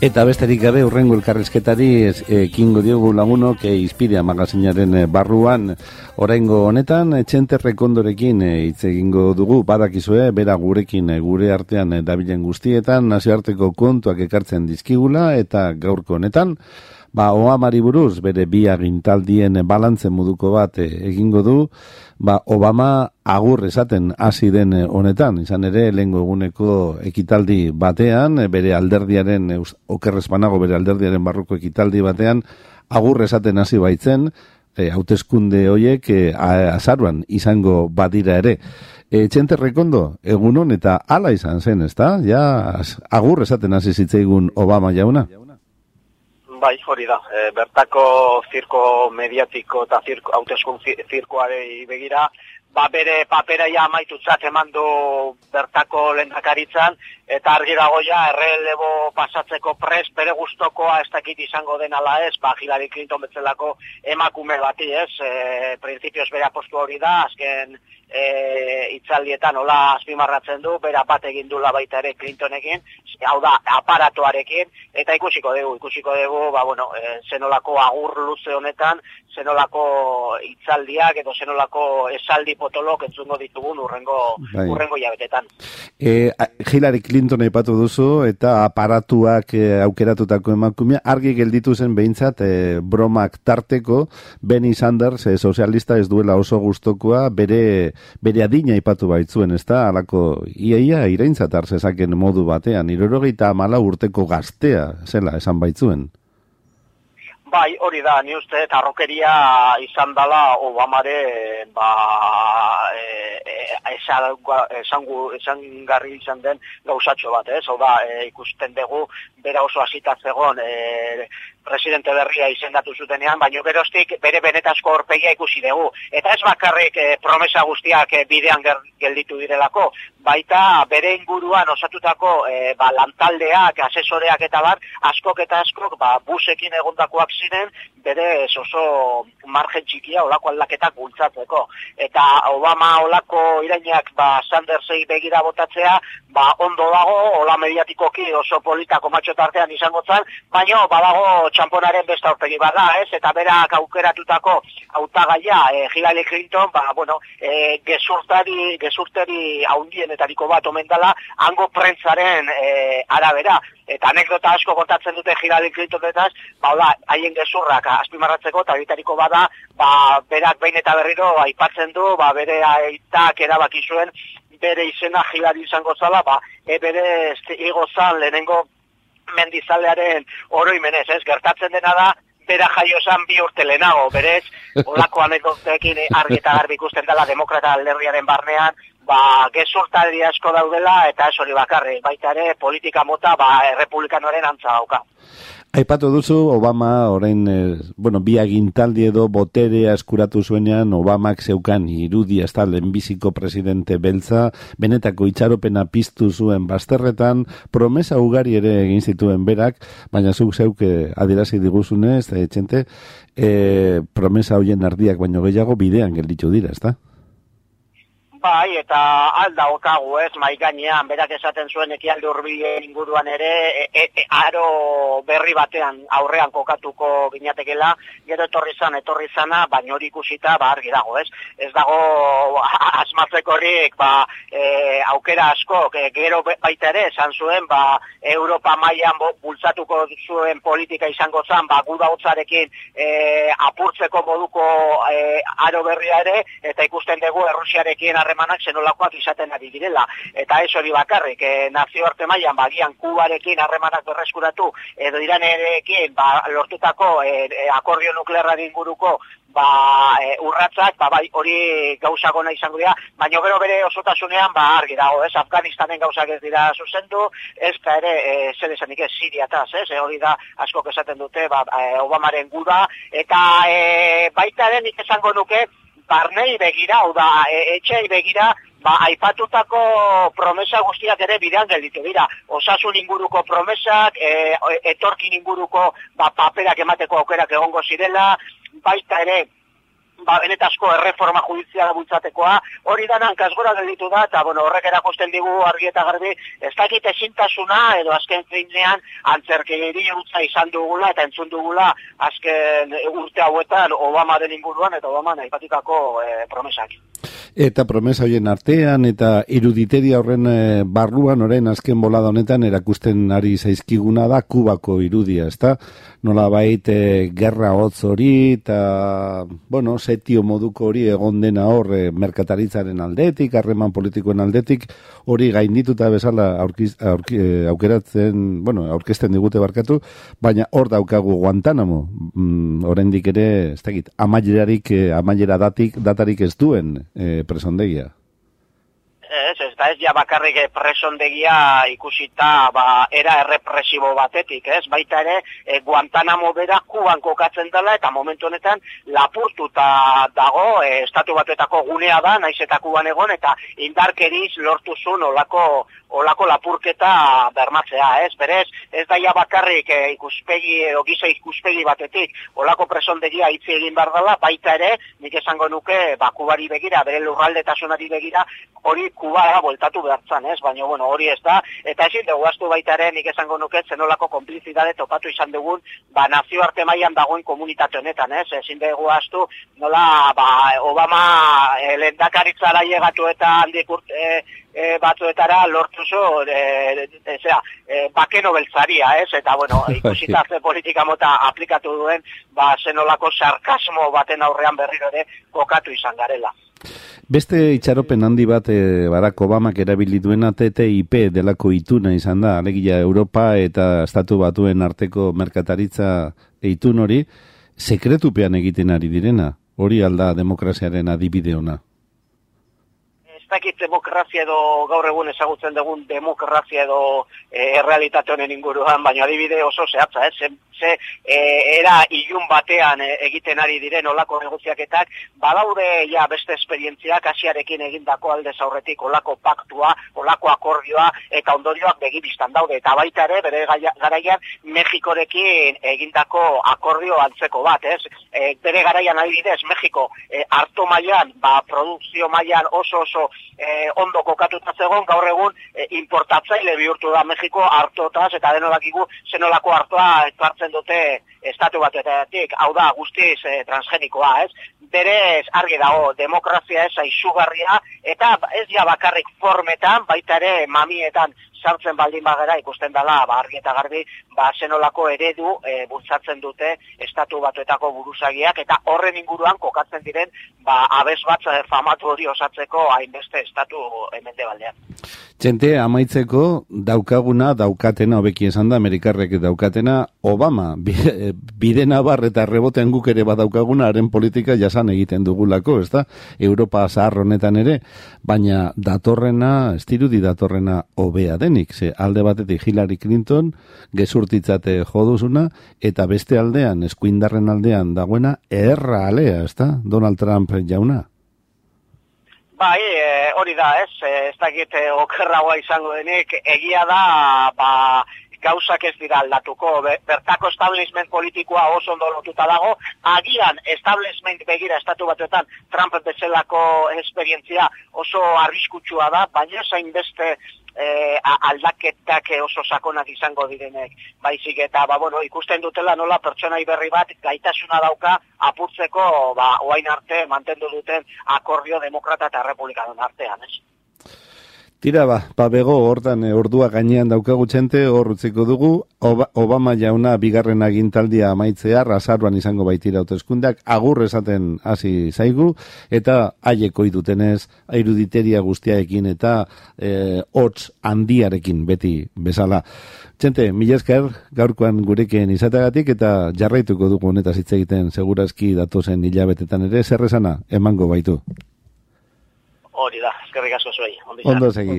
Eta besterik gabe urrengo elkarrezketari ekingo diogu lagunok e, izpidea magazinaren eh, barruan. Oraingo honetan txente rekondorekin eh, hitz egingo dugu. Badakizue bera gurekin gure artean dabilen guztietan nazioarteko kontuak ekartzen dizkigula eta gaurko honetan ba Obamari buruz bere bi agintaldien balantze moduko bat egingo du ba, Obama agur esaten hasi den eh, honetan, izan ere lengo eguneko ekitaldi batean, eh, bere alderdiaren, okerrezpanago bere alderdiaren barruko ekitaldi batean, agur esaten hasi baitzen, e, hauteskunde hoiek e, azaruan izango badira ere. E, txente rekondo, egunon eta ala izan zen, ezta? Ja, agur esaten hasi zitzaigun Obama jauna? Bai, hori da. E, bertako zirko mediatiko eta zirko, hauteskun zirkoare begira, ba bere papera ja amaitutzat eman du bertako lendakaritzan, eta argi dago ja, errelebo pasatzeko pres, bere gustokoa ez dakit izango den ala ez, ba, Hillary Clinton betzelako emakume bati ez, e, prinsipioz bere apostu hori da, azken e, itzaldietan hola azpimarratzen du, bera bat egin dula baita ere Clintonekin, hau da, aparatuarekin, eta ikusiko dugu, ikusiko dugu, ba, bueno, e, zenolako agur luze honetan, zenolako itzaldiak edo zenolako esaldi potolok entzungo ditugun urrengo, bai. urrengo jabetetan. E, Hillary Clinton epatu duzu eta aparatuak e, aukeratutako emakumea, argi gelditu zen behintzat e, bromak tarteko, Benny Sanders, e, sozialista ez duela oso gustokoa, bere bere adina ipatu baitzuen, ez da, alako, iaia iraintzat arzezaken modu batean, irorogeita mala urteko gaztea, zela, esan baitzuen. Bai, hori da, ni uste, eta rokeria izan dela Obamare, ba, e, e, esan, esan, garri izan den gauzatxo bat, ez? Hau da, e, ikusten dugu, bera oso hasita zegon, e, presidente berria izendatu zutenean, baino geroztik bere benetazko horpegia ikusi dugu. Eta ez bakarrik eh, promesa guztiak eh, bidean gelditu direlako, baita bere inguruan osatutako eh, ba, lantaldeak, asesoreak eta bar, askok eta askok ba, busekin egondakoak ziren, bere oso margen txikia olako aldaketak bultzatzeko. Eta Obama olako irainak ba, Sandersei begira botatzea, ba, ondo dago, hola mediatikoki oso politako matxotartean izango zan, baino badago txamponaren besta aurpegi bada, ez? Eta berak aukeratutako hautagaia e, Hillary Clinton, ba, bueno, e, gezurtari, gezurtari haundienetariko bat omen dela, hango prentzaren e, arabera. Eta anekdota asko kontatzen dute Hillary Clinton eta ba, da, haien gezurrak azpimarratzeko, eta bitariko bada, ba, berak behin eta berriro aipatzen du, ba, bere aitak erabaki zuen, bere izena Hillary izango zala, ba, e bere igo zan lehenengo mendizalearen oroimenez, ez, gertatzen dena da, bera jaio zan bi urte lehenago, berez, olako anekdotekin argi eta garbi ikusten dela demokrata alderriaren barnean, ba, gezurtari asko daudela, eta ez hori bakarri, baita ere, politika mota, ba, republikanoaren antza dauka. Aipatu duzu, Obama, orain, e, bueno, bi agintaldi edo boterea eskuratu zuenean, Obamak zeukan irudi hasta lehenbiziko presidente beltza, benetako itxaropena piztu zuen basterretan, promesa ugari ere egin zituen berak, baina zuk zeuke adirazi diguzunez, e, txente, e, promesa hoien ardiak baino gehiago bidean gelditu dira, ezta? Bai, eta alda okagu ez, mai gainean, berak esaten zuen ekialde urbilen inguruan ere, e, e, e, aro berri batean aurrean kokatuko ginatekela, gero etorri zan, etorri zana, baina hori ikusita, ba, argi dago ez. Ez dago asmatzeko horrik, ba, e, aukera asko, e, gero baita ere, esan zuen, ba, Europa mailan bultzatuko zuen politika izango zan, ba, guda hotzarekin e, apurtzeko moduko e, aro berria ere, eta ikusten dugu Errusiarekin arre harremanak zenolakoak izaten ari direla. Eta ez hori bakarrik, e, nazio arte mailan bagian kubarekin harremanak berreskuratu, edo iranerekin ba, lortutako e, akordio nuklearra inguruko ba, e, urratzak, ba, bai, hori gauzako nahi izango dira, baina gero bere osotasunean, ba, argi dago, ez, Afganistanen gauzak ez dira zuzendu, ez ka ere, e, zer esanik ez, Siriataz, ez, e, hori da, asko esaten dute, ba, e, Obamaren guda, eta e, baita den izango nuke, barnei begira, hau da, e, etxei begira, ba, aipatutako promesa guztiak ere bidean gelditu dira. Osasun inguruko promesak, e, etorkin inguruko ba, paperak emateko aukerak egongo zirela, baita ere, ba, benetazko erreforma judiziala bultzatekoa, hori da kasgora gelditu da, eta bueno, horrek erakusten digu argi eta garbi, ez dakit ezintasuna, edo azken finean, antzerkegeri utza izan dugula, eta entzun dugula, azken urte hauetan, Obama den inguruan, eta Obama nahi batikako e, promesak. Eta promesa hoien artean eta iruditeria horren e, barruan orain azken bolada honetan erakusten ari zaizkiguna da Kubako irudia, ezta? Nola bait e, gerra hotz hori eta bueno, setio moduko hori egon dena hor e, merkataritzaren aldetik, harreman politikoen aldetik, hori gaindituta bezala aurkiz, aurki, e, aukeratzen, bueno, aurkezten digute barkatu, baina hor daukagu Guantanamo, mm, oraindik ere, ez dakit, amaierarik, e, amaiera datik, datarik ez duen e, presondegia. Ez, ez da ez ja bakarrik presondegia ikusita ba, era errepresibo batetik, ez? Baita ere, e, Guantanamo bera kuban kokatzen dela eta momentu honetan lapurtuta dago e, estatu batuetako gunea da, naiz eta kuban egon eta indarkeriz lortu zuen olako, olako lapurketa bermatzea, ez? Berez, ez da ja bakarrik e, ikuspegi, edo gisa ikuspegi batetik olako presondegia hitzi egin behar dela, baita ere, nik esango nuke, ba, kubari begira, bere lurraldetasunari begira, hori kubara voltatu behartzan, ez? Baina, bueno, hori ez da. Eta ezin dugu astu baitaren, nik esango nuke, zenolako konplizidade topatu izan dugun, ba, nazioarte mailan dagoen komunitate honetan, ez? Ezin dugu astu, nola, ba, Obama e, lendakaritzara llegatu eta handik urte, e, e, batzuetara lortu zo, e, e, zera, e, bakeno beltzaria, ez? Eta, bueno, ikusita ze politika mota aplikatu duen, ba, zenolako sarkasmo baten aurrean berriro ere kokatu izan garela. Beste itxaropen handi bat e, Barack Obamak erabili duena TTIP delako ituna izan da, alegia Europa eta Estatu Batuen arteko merkataritza eitun hori, sekretupean egiten ari direna, hori alda demokraziaren adibide ona dakit demokrazia edo gaur egun ezagutzen dugun demokrazia edo e, errealitate honen inguruan, baina adibide oso zehatza, ez? Ze, ze e, era ilun batean e, egiten ari diren olako negoziaketak, badaude ja beste esperientziak asiarekin egindako alde zaurretik olako paktua, olako akordioa, eta ondorioak begibistan daude, eta baita ere, bere garaian, Mexikorekin egindako akordio antzeko bat, ez? E, bere garaian adibidez, Mexiko e, harto mailan, ba, produkzio mailan oso oso e, ondo kokatuta zegoen, gaur egun e, importatzaile bihurtu da Mexiko hartotaz, eta denolakigu zenolako hartoa hartzen dute estatu batetik, hau da guztiz e, transgenikoa, ez? Berez argi dago, demokrazia ez aizugarria, eta ez ja bakarrik formetan, baita ere mamietan sartzen baldin bagera ikusten dela ba argi eta garbi ba zenolako eredu e, bultzatzen dute estatu batuetako buruzagiak eta horren inguruan kokatzen diren ba abes bat eh, famatu hori osatzeko hainbeste estatu hemendebaldean. Txente, amaitzeko daukaguna, daukatena, hobeki esan da, Amerikarrek daukatena, Obama, bide nabar eta rebotean guk ere badaukaguna, haren politika jasan egiten dugulako, ez da? Europa zahar honetan ere, baina datorrena, estirudi datorrena hobea denik, ze alde batetik Hillary Clinton, gezurtitzate joduzuna, eta beste aldean, eskuindarren aldean dagoena, erra alea, ez da? Donald Trump jauna. Bai, e, hori da, ez, e, ez dakit e, okerragoa izango denik, egia da, ba, gauzak ez dira aldatuko, bertako establishment politikoa oso ondo lotuta dago, agian establishment begira estatu batuetan Trump bezalako esperientzia oso arriskutsua da, baina zain beste e, aldaketak oso sakonak izango direnek baizik eta ba, bueno, ikusten dutela nola pertsonai berri bat gaitasuna dauka apurtzeko ba, oain arte mantendu duten akordio demokrata eta republikanon artean, ez? Tira ba, pa bego hortan e, ordua gainean daukagu txente, hor utziko dugu, Obama jauna bigarren agintaldia amaitzea, rasaruan izango baitira autoeskundak, agur esaten hasi zaigu, eta aieko idutenez, airuditeria guztiaekin eta e, hots handiarekin beti bezala. Txente, mila gaurkoan gurekin izateagatik, eta jarraituko dugu honetaz hitz egiten segurazki datozen hilabetetan ere, zerrezana, emango baitu. Hori da, eskerrik asko zuei. Ondo segi.